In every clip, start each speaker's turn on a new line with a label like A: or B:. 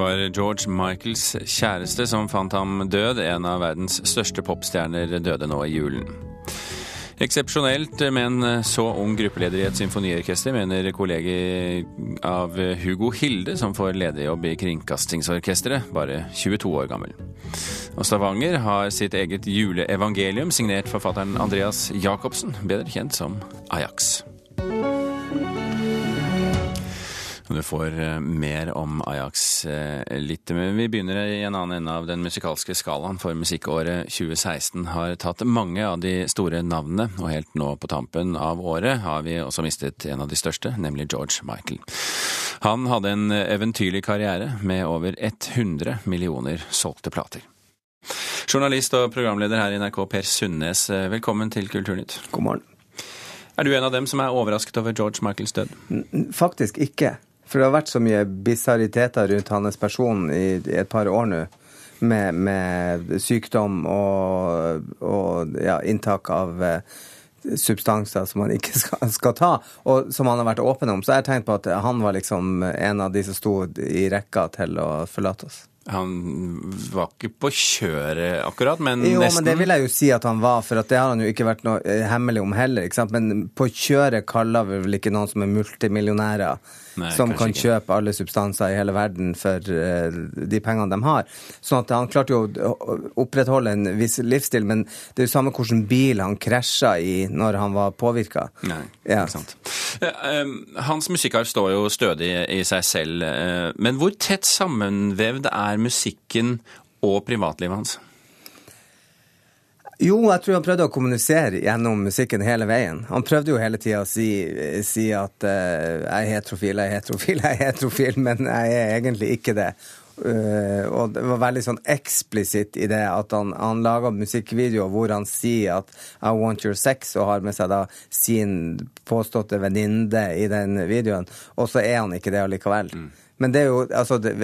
A: Var George Michaels kjæreste som fant ham død. En av verdens største popstjerner døde nå i julen. Eksepsjonelt med en så ung gruppeleder i et symfoniorkester, mener kollega av Hugo Hilde, som får lederjobb i Kringkastingsorkesteret, bare 22 år gammel. Og Stavanger har sitt eget juleevangelium, signert forfatteren Andreas Jacobsen, bedre kjent som Ajax. Du får eh, mer om Ajax eh, litt, men vi begynner i en annen ende av den musikalske skalaen. For musikkåret 2016 har tatt mange av de store navnene, og helt nå på tampen av året har vi også mistet en av de største, nemlig George Michael. Han hadde en eventyrlig karriere med over 100 millioner solgte plater. Journalist og programleder her i NRK, Per Sundnes, eh, velkommen til Kulturnytt.
B: God morgen.
A: Er du en av dem som er overrasket over George Michaels død?
B: Faktisk ikke. For det har vært så mye bisariteter rundt hans person i, et par år nå. Med, med, sykdom og, og ja, inntak av eh, substanser som han ikke skal, skal, ta, og som han har vært åpen om. Så jeg har tenkt på at han var liksom en av de som sto i rekka til å forlate oss.
A: Han var ikke på kjøret akkurat, men
B: jo,
A: nesten.
B: Jo, men det vil jeg jo si at han var, for det har han jo ikke vært noe eh, hemmelig om heller. ikke sant? Men på kjøret kaller vi vel ikke noen som er multimillionærer Nei, som kan ikke. kjøpe alle substanser i hele verden for uh, de pengene de har. Sånn at han klarte jo å opprettholde en viss livsstil, men det er jo samme hvilken bil han krasja i når han var påvirka.
A: Nei, ja. ikke sant. Hans musikkarv står jo stødig i seg selv, eh, men hvor tett sammenvevd er musikken og privatlivet hans?
B: Jo, jeg tror han prøvde å kommunisere gjennom musikken hele veien. Han prøvde jo hele tida å si, si at uh, jeg er heterofil, jeg er heterofil, jeg er heterofil, men jeg er egentlig ikke det. Uh, og det var veldig sånn eksplisitt i det at han, han laga musikkvideoer hvor han sier at 'I want your sex', og har med seg da sin påståtte venninne i den videoen, og så er han ikke det allikevel. Mm. Men det er jo, altså, det,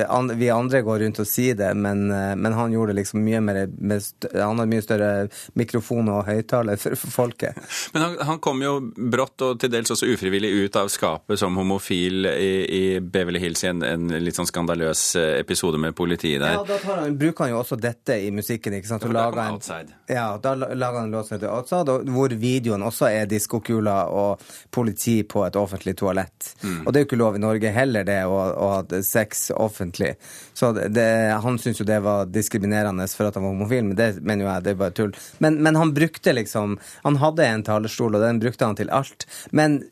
B: Vi andre går rundt og sier det, men, eh, men han gjorde det liksom mye mer med, Han hadde mye større mikrofon og høyttaler for, for, folket.
A: Men han, han, kom jo brått og til dels også ufrivillig ut av skapet som homofil i, i Beverly Hills i en, en, litt sånn skandaløs eh, episode med politiet der.
B: Ja, da han, bruker han jo også dette i musikken. ikke sant?
A: Og da kom en, Outside.
B: Ja, da lager han en låt som heter Outside, hvor videoen også er diskokuler og politi på et offentlig toalett. Mm. Og det er jo ikke lov i Norge heller, det. å hatt sex offentlig. Så det, Han syntes jo det var diskriminerende for at han var homofil, men det mener jo jeg det er bare tull. Men, men han brukte liksom Han hadde en talerstol, og den brukte han til alt. Men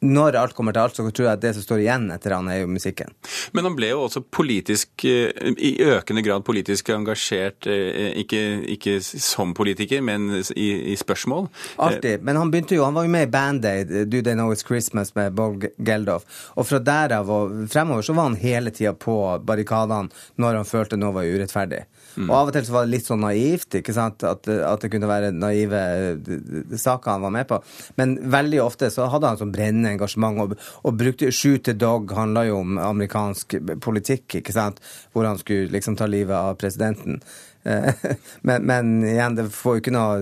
B: når alt kommer til alt, så tror jeg at det som står igjen etter han, er jo musikken.
A: Men han ble jo også politisk, eh, i økende grad politisk engasjert, eh, ikke, ikke som politiker, men i, i, spørsmål?
B: Alltid. Men han begynte jo, han var jo med i Band Aid, Do They Know It's Christmas med Bob Geldof. Og fra derav og fremover så var han hele tida på barrikadene når han følte noe var urettferdig. Mm. Og av og til så var det litt sånn naivt, ikke sant? At, at det kunne være naive saker han var med på. Men veldig ofte så hadde han sånn brennende engasjement. Og, og brukte Shoot the Dog handla jo om amerikansk politikk, ikke sant? Hvor han skulle liksom ta livet av presidenten. Eh, men, men, igjen, det får jo ikke noe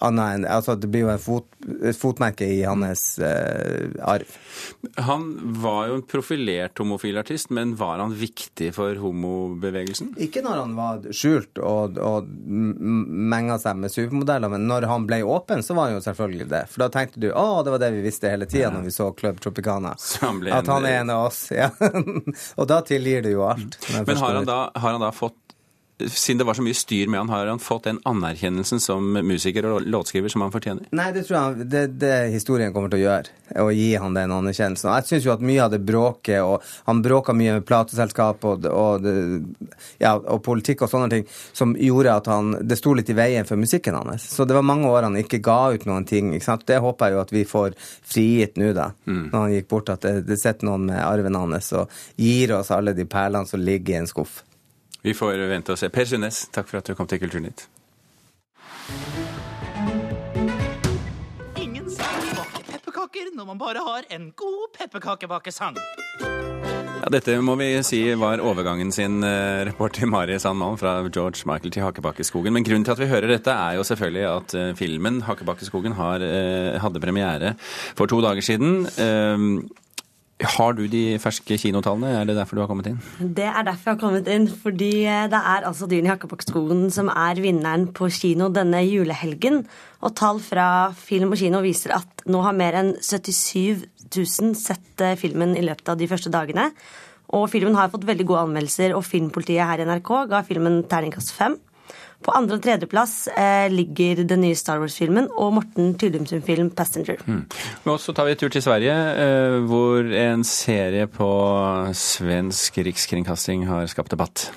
B: annet enn altså Det blir jo fot, et fotmerke i hans uh, arv.
A: Han var jo en profilert homofil artist, men var han viktig for homobevegelsen?
B: Ikke når han var skjult og, og menga seg med supermodeller, men når han ble åpen, så var han jo selvfølgelig det. For da tenkte du å, det var det vi visste hele tida ja. når vi så Club Tropicana.
A: Han
B: at han er en av oss. Ja. og da tilgir det jo alt.
A: Men har han, da, har han da fått siden det var så mye styr med han, har han fått den anerkjennelsen som musiker og låtskriver som han fortjener?
B: Nei, det tror jeg det, det historien kommer til å gjøre, å gi han den anerkjennelsen. Jeg syns jo at mye av det bråket, og han bråka mye med plateselskap og, og, ja, og, politikk og sånne ting, som gjorde at han Det sto litt i veien for musikken hans. Så det var mange år han ikke ga ut noen ting. ikke sant? Det håper jeg jo at vi får frigitt nå, da, mm. når han gikk bort, at det, det sitter noen med arven hans og gir oss alle de perlene som ligger i en skuff.
A: Vi får vente og se. Per Sundnes, takk for at du kom til Kulturnytt.
C: Ingen sang baker pepperkaker når man bare har en god pepperkakebakesang.
A: Ja, dette må vi si var overgangen sin, eh, reporter Mari Sandmann fra George Michael til Hakebakkeskogen. Men grunnen til at vi hører dette, er jo selvfølgelig at eh, filmen Hakebakkeskogen har, eh, hadde premiere for to dager siden. Har du de ferske kinotallene? Er det derfor du har kommet inn?
D: Det er derfor jeg har kommet inn. Fordi eh, det er altså Dyn i Jakkebakkeskogen som er vinneren på kino denne julehelgen. Og tall fra Film og Kino viser at nå har mer enn 77 000 sett eh, filmen i løpet av de første dagene. Og filmen har fått veldig gode anmeldelser, og Filmpolitiet her i NRK ga filmen terningkast fem. På andre- og tredjeplass eh, ligger den nye Star Wars-filmen og Morten Tyldum sin film 'Passenger'.
A: Mm. Og så tar vi en tur til Sverige, eh, hvor en serie på svensk rikskringkasting har skapt debatt.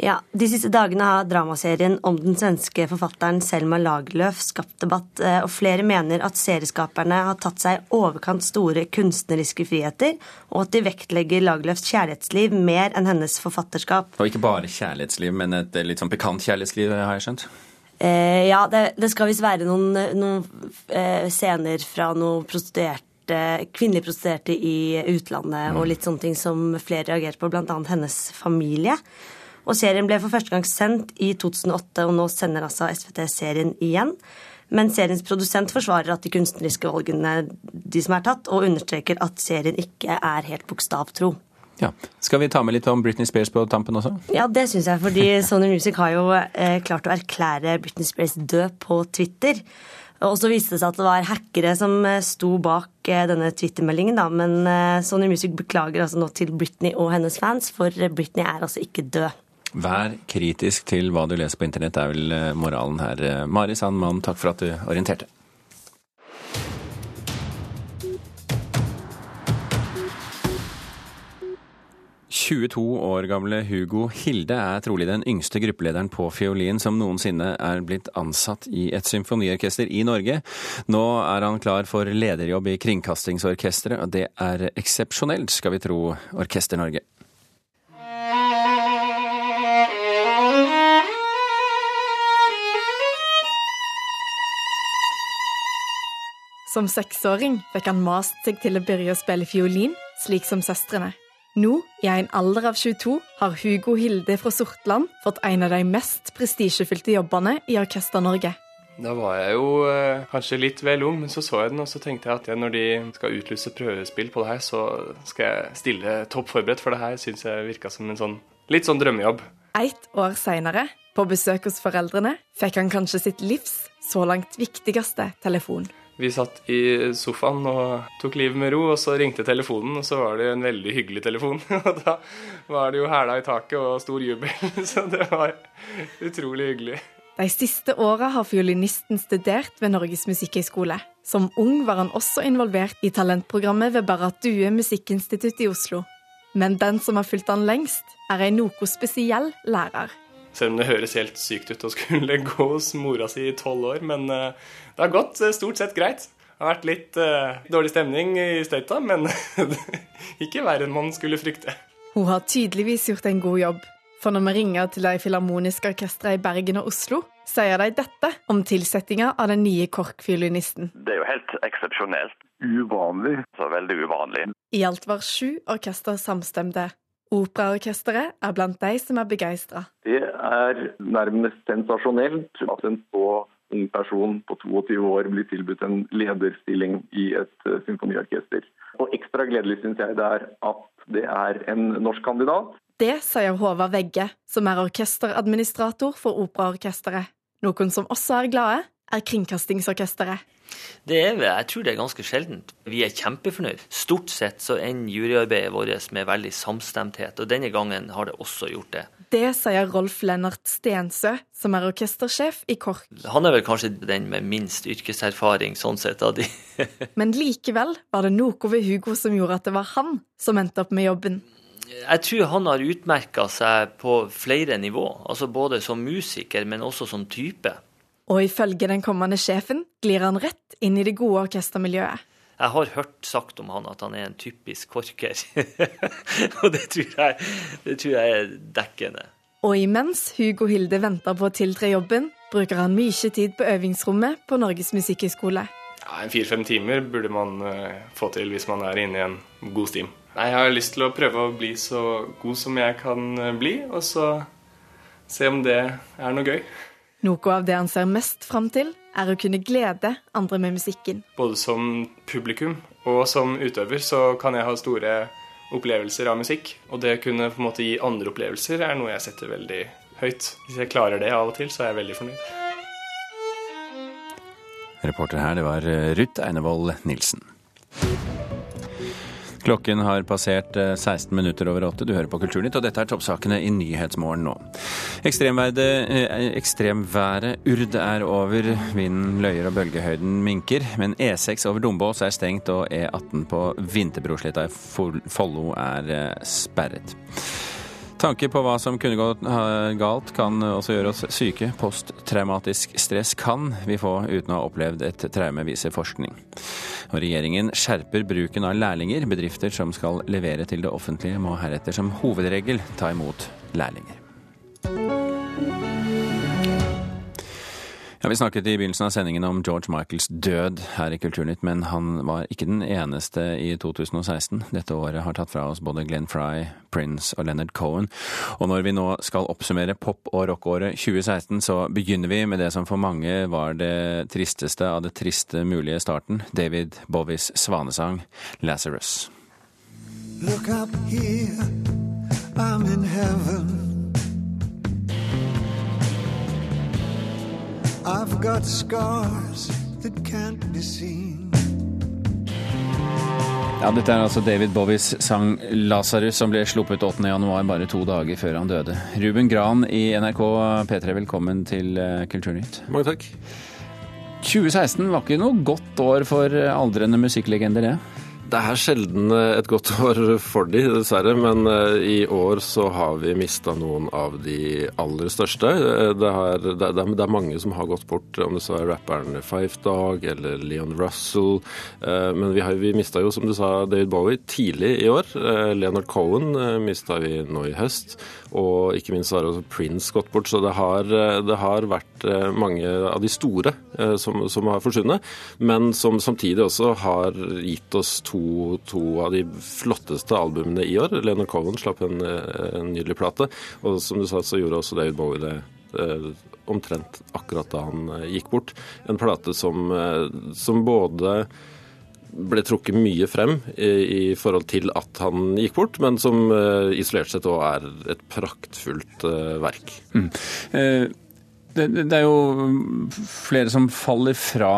D: Ja, De siste dagene har dramaserien om den svenske forfatteren Selma Lagerlöf skapt debatt, eh, og flere mener at serieskaperne har tatt seg overkant store kunstneriske friheter, og at de vektlegger Lagerlöfs kjærlighetsliv mer enn hennes forfatterskap.
A: Og ikke bare kjærlighetsliv, men et litt sånn pikant kjærlighetsliv, har jeg skjønt?
D: Eh, ja, det, det, skal visst være noen, noen eh, scener fra noen prostituerte kvinnelige prostituerte i utlandet mm. og litt sånne ting som flere reagerte på, bl.a. hennes familie. Og serien ble for første gang sendt i 2008, og nå sender altså SVT serien igjen. Men seriens produsent forsvarer at de kunstneriske valgene de som er tatt, og understreker at serien ikke er helt bokstavtro.
A: Ja. Skal vi ta med litt om Britney Spears på tampen også?
D: Ja, det syns jeg. Fordi Sony Music har jo eh, klart å erklære Britney Spears død på Twitter. Og så viste det seg at det var hackere som eh, sto bak eh, denne Twitter-meldingen, da. Men eh, Sony Music beklager altså nå til Britney og hennes fans, for Britney er altså ikke død.
A: Vær kritisk til hva du leser på internett, er vel moralen her. Mari Sandmann, takk for at du orienterte. «22 år gamle Hugo Hilde er trolig den yngste gruppelederen på fiolin som noensinne er blitt ansatt i et symfoniorkester i Norge. Nå er han klar for lederjobb i Kringkastingsorkesteret, og det er eksepsjonelt, skal vi tro Orkester
E: Som seksåring fikk han mast seg til å begynne å spille fiolin, slik som søstrene. Nå, i en alder av 22, har Hugo Hilde fra Sortland fått en av de mest prestisjefylte jobbene i Orkester-Norge.
F: Da var jeg jo eh, kanskje litt vel ung, men så så jeg den, og så tenkte jeg at ja, når de skal utlyse prøvespill på det her, så skal jeg stille topp forberedt, for det her syns jeg virka som en sånn litt sånn drømmejobb.
E: Ett år seinere, på besøk hos foreldrene, fikk han kanskje sitt livs så langt viktigste telefon.
F: Vi satt i sofaen og tok livet med ro, og så ringte telefonen, og så var det en veldig hyggelig telefon. Og da var det jo hæla i taket og stor jubel, så det var utrolig hyggelig.
E: De siste åra har fiolinisten studert ved Norges musikkhøgskole. Som ung var han også involvert i talentprogrammet ved Barrat Due musikkinstitutt i Oslo. Men den som har fulgt han lengst, er en noe spesiell lærer.
F: Selv om det høres helt sykt ut å skulle gå hos mora si i tolv år. Men uh, det har gått uh, stort sett greit. Det har vært litt uh, dårlig stemning i støyta, men ikke verre enn man skulle frykte.
E: Hun har tydeligvis gjort en god jobb. For når vi ringer til de filharmoniske orkestrene i Bergen og Oslo, sier de dette om tilsettinga av den nye korkfiolinisten.
G: Det er jo helt eksepsjonelt. Uvanlig. Så veldig uvanlig.
E: I alt var sju orkester samstemte. Operaorkesteret er blant de som er begeistra.
H: Det er nærmest sensasjonelt at en så ung person på 22 år blir tilbudt en lederstilling i et uh, symfoniorkester. Og ekstra gledelig syns jeg det er at det er en norsk kandidat.
E: Det sier Håvard Vegge, som er orkesteradministrator for Operaorkesteret. Noen som også er glade, er Kringkastingsorkesteret.
I: Det er, vi. jeg tror det er ganske sjeldent. Vi er kjempefornøyd. Stort sett så ender juryarbeidet vårt med veldig samstemthet, og denne gangen har det også gjort det.
E: Det sier Rolf Lennart Stensø, som er orkestersjef i KORK.
I: Han er vel kanskje den med minst yrkeserfaring sånn sett av de.
E: Men likevel var det noe ved Hugo som gjorde at det var han som endte opp med jobben.
I: Jeg tror han har utmerka seg på flere nivå, altså både som musiker, men også som type.
E: Og ifølge den kommende sjefen glir han rett inn i det gode orkestermiljøet.
I: Jeg har hørt sagt om han at han er en typisk korker, og det tror, jeg, det tror, jeg, er dekkende.
E: Og imens Hugo Hilde venter på å tiltre jobben, bruker han mye tid på øvingsrommet på Norges musikkhøgskole.
F: Ja, en Fire-fem timer burde man uh, få til hvis man er inne i en god stim. Nei, Jeg har lyst til å prøve å bli så god som jeg kan uh, bli, og så se om det er noe gøy.
E: Noe av det han ser mest fram til, er å kunne glede andre med musikken.
F: Både som publikum Og som utøver så kan jeg ha store opplevelser av musikk. Og det å kunne på en måte gi andre opplevelser er noe jeg setter veldig høyt. Hvis jeg klarer det av og til, så er jeg veldig fornøyd.
A: Reporter her, det var eh, Ruth Einevold Nilsen. Klokken har passert 16 eh, minutter over åtte. Du hører på Kulturnytt, og dette er toppsakene i Nyhetsmorgen nå. Eh, ekstremværet Urd er over. Vinden løyer og bølgehøyden minker. Men E6 over Dombås er stengt, og E18 på Vinterbrosletta i Follo er sperret. Tanker på hva som kunne gått galt kan også gjøre oss syke. Posttraumatisk stress kan vi få uten å ha opplevd et traume, viser forskning. Og regjeringen skjerper bruken av lærlinger. Bedrifter som skal levere til det offentlige må heretter som hovedregel ta imot lærlinger. Ja, Vi snakket i begynnelsen av sendingen om George Michaels død her i Kulturnytt, men han var ikke den eneste i 2016. Dette året har tatt fra oss både Glenn Fry, Prince og Leonard Cohen. Og når vi nå skal oppsummere pop- og rockåret 2016, så begynner vi med det som for mange var det tristeste av det triste mulige starten. David Bowies svanesang 'Lazarus'. Look up here, I'm in heaven. I've got scars that can't be seen. Ja, Dette er altså David Bowies sang 'Lasarus', som ble sluppet 8.1, bare to dager før han døde. Ruben Gran i NRK P3, velkommen til eh, Kulturnytt.
J: Mange takk.
A: 2016 var ikke noe godt år for aldrende musikklegender, det?
J: Det er sjelden eh, et godt år for de, dessverre. Men eh, i år så har vi mista noen av de aller største. Eh, det er, det, det er, mange som har gått bort, om det så er rapperen Five Dog eller Leon Russell. Men vi, har, vi mista jo, som du sa, David Bowie tidlig i år. Leonard Cohen mista vi nå i høst. Og ikke minst har også Prince gått bort. Så det har, det har vært mange av de store som, som har forsvunnet. Men som samtidig også har gitt oss to to, av de flotteste albumene i år. Leonard Cohen slapp en, en, nydelig plate, og som du sa, så gjorde også David Bowie det eh, omtrent akkurat da han eh, gikk bort. En plate som, eh, som både ble trukket mye frem i, forhold til at han gikk bort, men som uh, isolert sett òg er et praktfullt uh, verk. Mm.
A: Uh, det, det, er jo flere som faller fra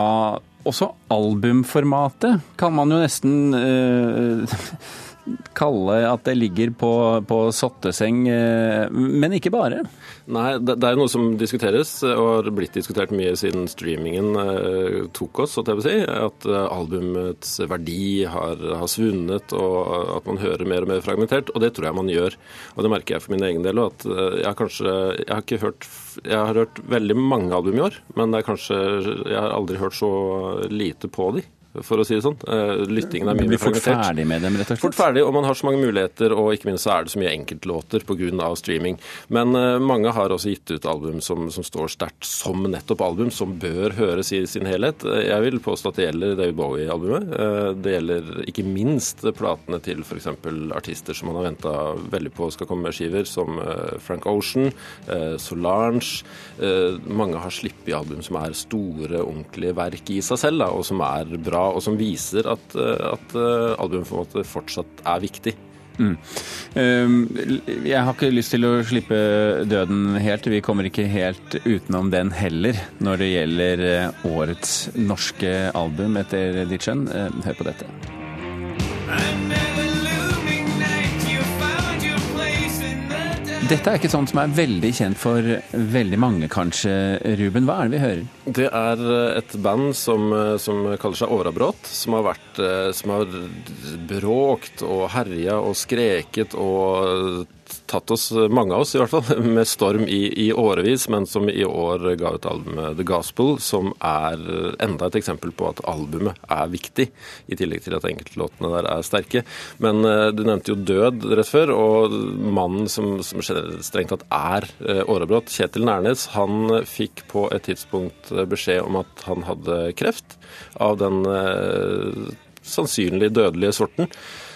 A: også albumformatet kan man jo nesten eh, kalle at det ligger på, på sotteseng, eh, men ikke bare.
J: Nei, det, det er noe som diskuteres, og har blitt diskutert mye siden streamingen eh, tok oss. Si, at eh, albumets verdi har, har, svunnet, og at man hører mer og mer fragmentert. Og det tror jeg man gjør. Og det merker jeg for min egen del. at eh, jeg har kanskje Jeg har ikke hørt Jeg har hørt veldig mange album i år, men det er kanskje Jeg har aldri hørt så lite på de for å si det sånn. Eh, lyttingen er mye
A: mer fragmentert. Fort ferdig med dem, rett og slett?
J: Fort ferdig, og man har så mange muligheter, og ikke minst så er det så mye enkeltlåter pga. streaming. Men uh, mange har også gitt ut album som, som står sterkt som nettopp album, som bør høres i sin helhet. Eh, jeg vil påstå at det gjelder David Bowie-albumet. Det gjelder ikke minst platene til f.eks. artister som man har venta veldig på skal komme med skiver, som Frank Ocean, Solange. mange har sluppet album som er store, ordentlige verk i seg selv, da, og som er bra og som viser at, eh, at eh, albumet fortsatt er viktig. Mm.
A: Ehm, jeg har ikke lyst til å slippe døden helt. Vi kommer ikke helt utenom den heller når det gjelder eh, årets norske album, etter ditt skjønn. Hør på dette. Dette er ikke sånt som er veldig kjent for veldig mange, kanskje. Ruben, hva er det vi hører?
J: Det er et band som, som kaller seg Årabrot, som har vært Som har bråkt og herja og skreket og tatt oss, mange av oss i hvert fall, med storm i, i årevis, men som i år ga ut albumet The Gospel, som er enda et eksempel på at albumet er viktig, i tillegg til at enkeltlåtene der er sterke. Men du nevnte jo død rett før, og mannen som, som strengt tatt er uh, Kjetil Nærnes, han fikk på et tidspunkt eh, beskjed om at han hadde kreft av den eh, sannsynlig dødelige sorten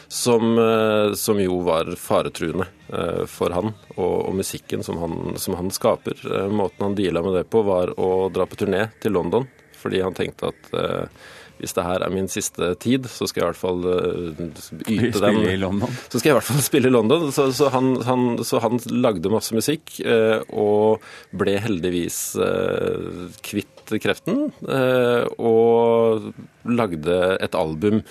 J: som, eh, som jo var faretruende eh, for han og, og musikken som han, som han, skaper. Eh, måten han deala med det på, var å dra på turné til London, fordi han tenkte at hvis det her er min siste tid, så skal jeg i hvert fall uh, yte den.
A: Spille i London.
J: Så skal jeg i hvert fall spille i London. Så, så, han, han, så han, lagde masse musikk, uh, og ble heldigvis uh, kvitt kreften. og lagde et album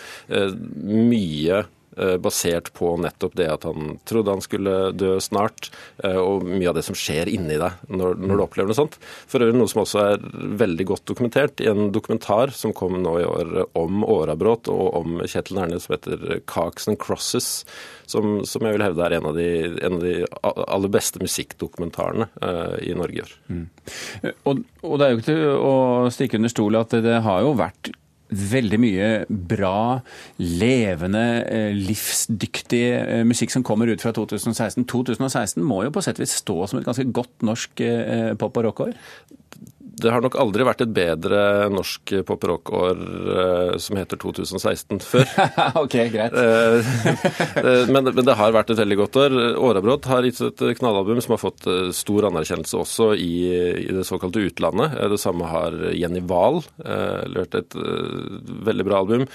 J: mye Eh, basert på nettopp det at han trodde han skulle dø snart, eh, og mye av det som skjer inni deg når, når du opplever noe sånt. For øvrig noe som også er veldig godt dokumentert i en dokumentar som kom nå i år om Årabråt og om Kjetil Nærnes som heter 'Cocks and Crosses', som, som, jeg vil hevde er en av de, en av de aller beste musikkdokumentarene uh, i Norge i år. Mm.
A: Og, og det er jo ikke til å stikke under stol at det har jo vært veldig mye bra, levende, eh, livsdyktig eh, musikk som kommer ut fra 2016. 2016 må jo på sett og vis stå som et ganske godt norsk eh, pop- og rockår?
J: Det har nok aldri vært et bedre norsk pop rock-år uh, som heter 2016 før.
A: ok, greit.
J: Uh, men, men, det har vært et veldig godt år. Årabrot har gitt et knallalbum som har fått stor anerkjennelse også i, i det såkalte utlandet. Det samme har Jenny Wahl levert et veldig bra album.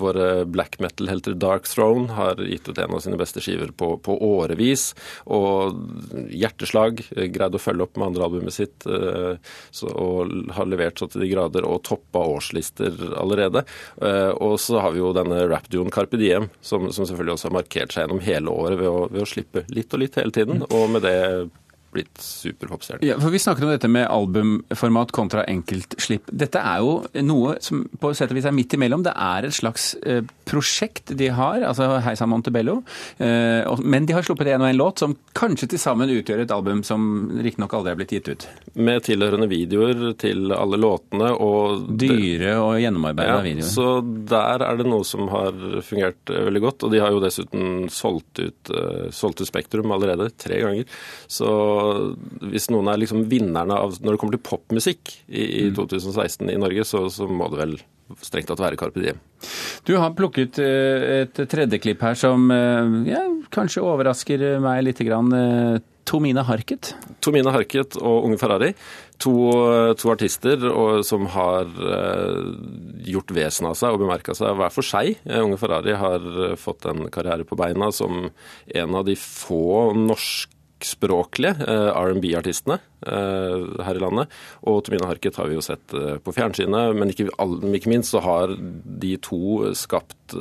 J: våre black metal-helter Dark Throne har gitt ut en av sine beste skiver på, på årevis. Og Hjerteslag greide å følge opp med andre albumet sitt så, og har levert så til de grader og toppa årslister allerede. Eh, og så har vi jo denne rap-duoen Carpe Diem, som, som, selvfølgelig også har markert seg gjennom hele året ved å, ved å slippe litt og litt hele tiden. Og med det blitt superpopstjerne.
A: Ja, for Vi snakker om dette med albumformat kontra enkeltslipp. Dette er jo noe som på sett og vis er midt imellom. Det er et slags eh, prosjekt de har, altså Heisa Montebello. Eh, men de har sluppet en og en låt som kanskje til sammen utgjør et album som riktignok aldri er blitt gitt ut.
J: Med tilhørende videoer til alle låtene og
A: Dyre og gjennomarbeida ja, videoer.
J: Så der er det noe som har fungert eh, veldig godt. Og de har jo dessuten solgt ut, solgt ut Spektrum allerede tre ganger. Så hvis noen er liksom vinnerne av Når det kommer til popmusikk i, i 2016 mm. i Norge, så, så må det vel strengt tatt være Carpe Diem.
A: Du har plukket eh, et tredje klipp her som eh, ja, kanskje overrasker meg litt. Grann. Eh, Tomine Harket?
J: Tomine Harket og Unge Ferrari. To, to artister og, som har gjort vesen av seg og bemerka seg hver for seg. Unge Ferrari har fått en karriere på beina som en av de få norske norskspråklige eh, R&B-artistene eh, her i landet. Og Tomine Harket har vi jo sett eh, på fjernsynet, men ikke, ikke, minst så har de to skapt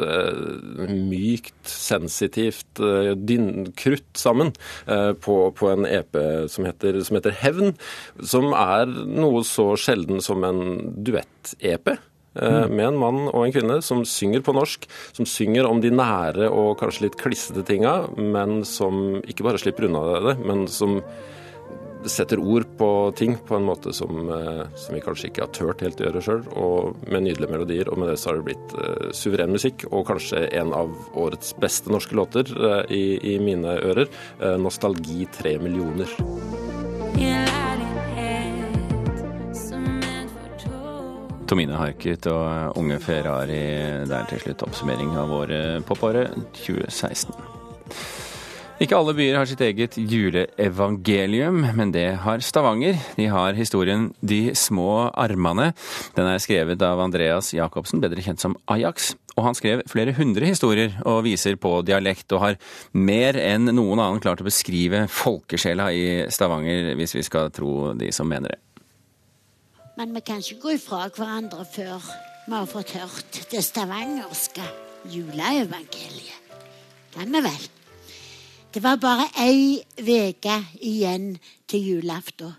J: mykt, sensitivt dyn, krutt sammen på, på, en EP som heter, som heter Hevn, som er noe så sjelden som en duett-EP. Mm. med en mann og en kvinne som synger på norsk, som synger om de nære og kanskje litt klissete tinga, men som ikke bare slipper unna det, men som setter ord på ting på en måte som, eh, som vi kanskje ikke har turt helt å gjøre sjøl, og med nydelige melodier. Og med det så har det blitt uh, suveren musikk, og kanskje en av årets beste norske låter uh, i, i, mine ører. Uh, 'Nostalgi tre millioner'.
A: Tomine Harket og Unge Ferrari. Det er til slutt oppsummering av våre popåret 2016. Ikke alle byer har sitt eget juleevangelium, men det har Stavanger. De har historien De små armene. Den er skrevet av Andreas Jacobsen, bedre kjent som Ajax. Og han skrev flere hundre historier og viser på dialekt, og har mer enn noen annen klart å beskrive folkesjela i Stavanger, hvis vi skal tro de som mener det.
K: Men vi kan ikke gå ifra hverandre før vi har fått hørt det stavangerske juleevangeliet. Kan vi vel? Det var bare ei uke igjen til julaften.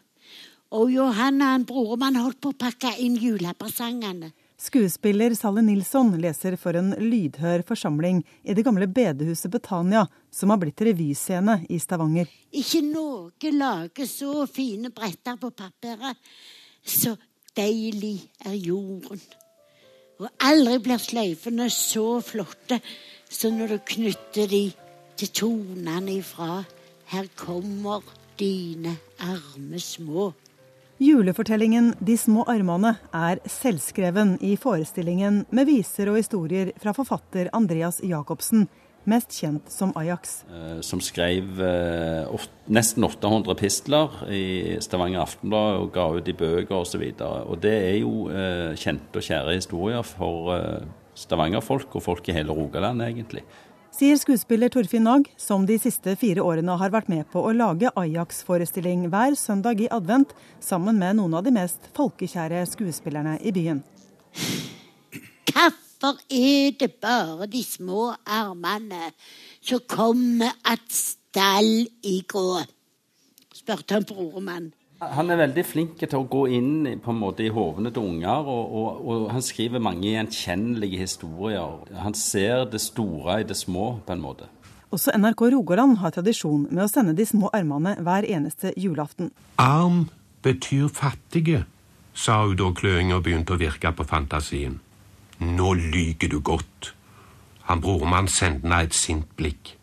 K: Og Johanna og broren holdt på å pakke inn julepresangene.
L: Skuespiller Salle Nilsson leser for en lydhør forsamling i det gamle bedehuset Betania, som har blitt revyscene i Stavanger.
K: Ikke noe lager så fine bretter på papiret så deilig er jorden. Og aldri blir sløyfene så flotte som når du knytter de til tonene ifra Her kommer dine arme små.
L: Julefortellingen De små armene er selvskreven i forestillingen med viser og historier fra forfatter Andreas Jacobsen, mest kjent som Ajax.
M: Eh, som skrev eh, nesten 800 pistler i Stavanger Aftenblad og ga ut i bøker osv. Og, så og det er jo eh, kjente og kjære historier for Stavanger-folk og folk i hele Rogaland, egentlig.
L: Sier skuespiller Torfinn Nag, som de siste fire årene har vært med på å lage Ajax-forestilling hver søndag i advent, sammen med noen av de mest folkekjære skuespillerne i byen.
K: Hvorfor er det bare de små armene som kommer att stall i grå? spurte han broremann.
M: Han er veldig flink til å gå inn på en måte i hovene til unger, og, og, og, han skriver mange gjenkjennelige historier. Han ser det store i det små, på en måte.
L: Også NRK Rogaland har tradisjon med å sende de små armene hver eneste julaften.
N: Arm betyr fattige, sa hun da kløinga begynte å virke på fantasien. Nå lyger du godt. Han brormann sendte henne et sint blikk.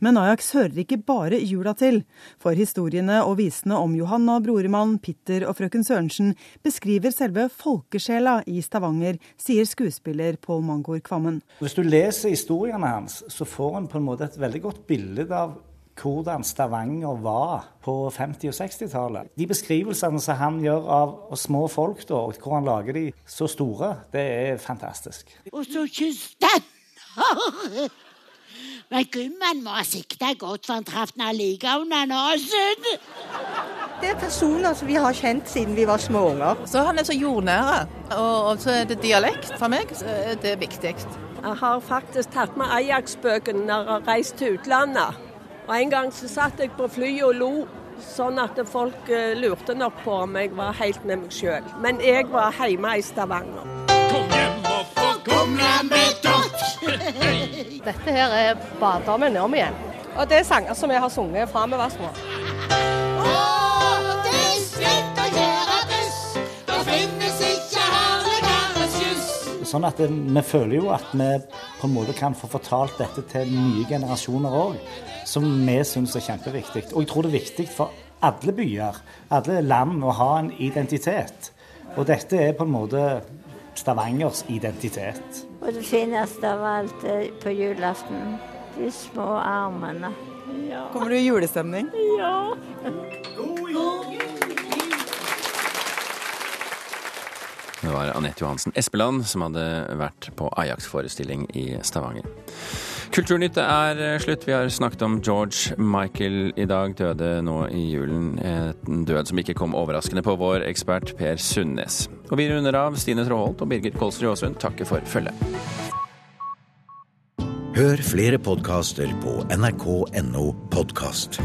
L: Men Ajax hører ikke bare jula til, for historiene og visene om Johanna, broremann, Pitter og frøken Sørensen beskriver selve folkesjela i Stavanger, sier skuespiller Pål Mangor Kvammen.
O: Hvis du leser historiene hans, så får en på en måte et veldig godt bilde av hvordan Stavanger var på 50- og 60-tallet. De beskrivelsene som han gjør av små folk, da, og hvor han lager de så store, det er fantastisk.
K: Og så kysten! Men gummen må ha sikta godt, for han traff den like under nesen.
P: Det er personer som vi har kjent siden vi var små unger.
Q: Så han er så jordnære. Og så er det dialekt. For meg det er viktig.
R: Jeg har faktisk tatt med Ajax-bøkene når jeg har reist til utlandet. Og En gang så satt jeg på flyet og lo, sånn at folk eh, lurte nok på om jeg var helt med meg sjøl. Men jeg var hjemme i Stavanger. Kom hjem og få
S: kumle med dette her er barndommen om igjen. Og det er sanger som jeg har sunget fra vi var små.
O: Sånn at det, Vi føler jo at vi på en måte kan få fortalt dette til nye generasjoner òg, som vi syns er kjempeviktig. Og jeg tror det er viktig for alle byer, alle land, å ha en identitet. Og dette er på en måte Stavangers identitet.
T: Og det fineste av alt på julaften, de små armene.
L: Ja. Kommer du i julestemning?
T: Ja.
A: Det var Anette Johansen Espeland som hadde vært på Ajax-forestilling i Stavanger. Kulturnytt er eh, slutt. Vi har snakket om George Michael i dag. Døde nå i julen. En død som ikke kom overraskende på vår ekspert Per Sundnes. Og vi runder av. Stine Tråholt og Birgit Kolsrud Aasund takker for følget.
U: Hør flere podkaster på nrk.no podkast.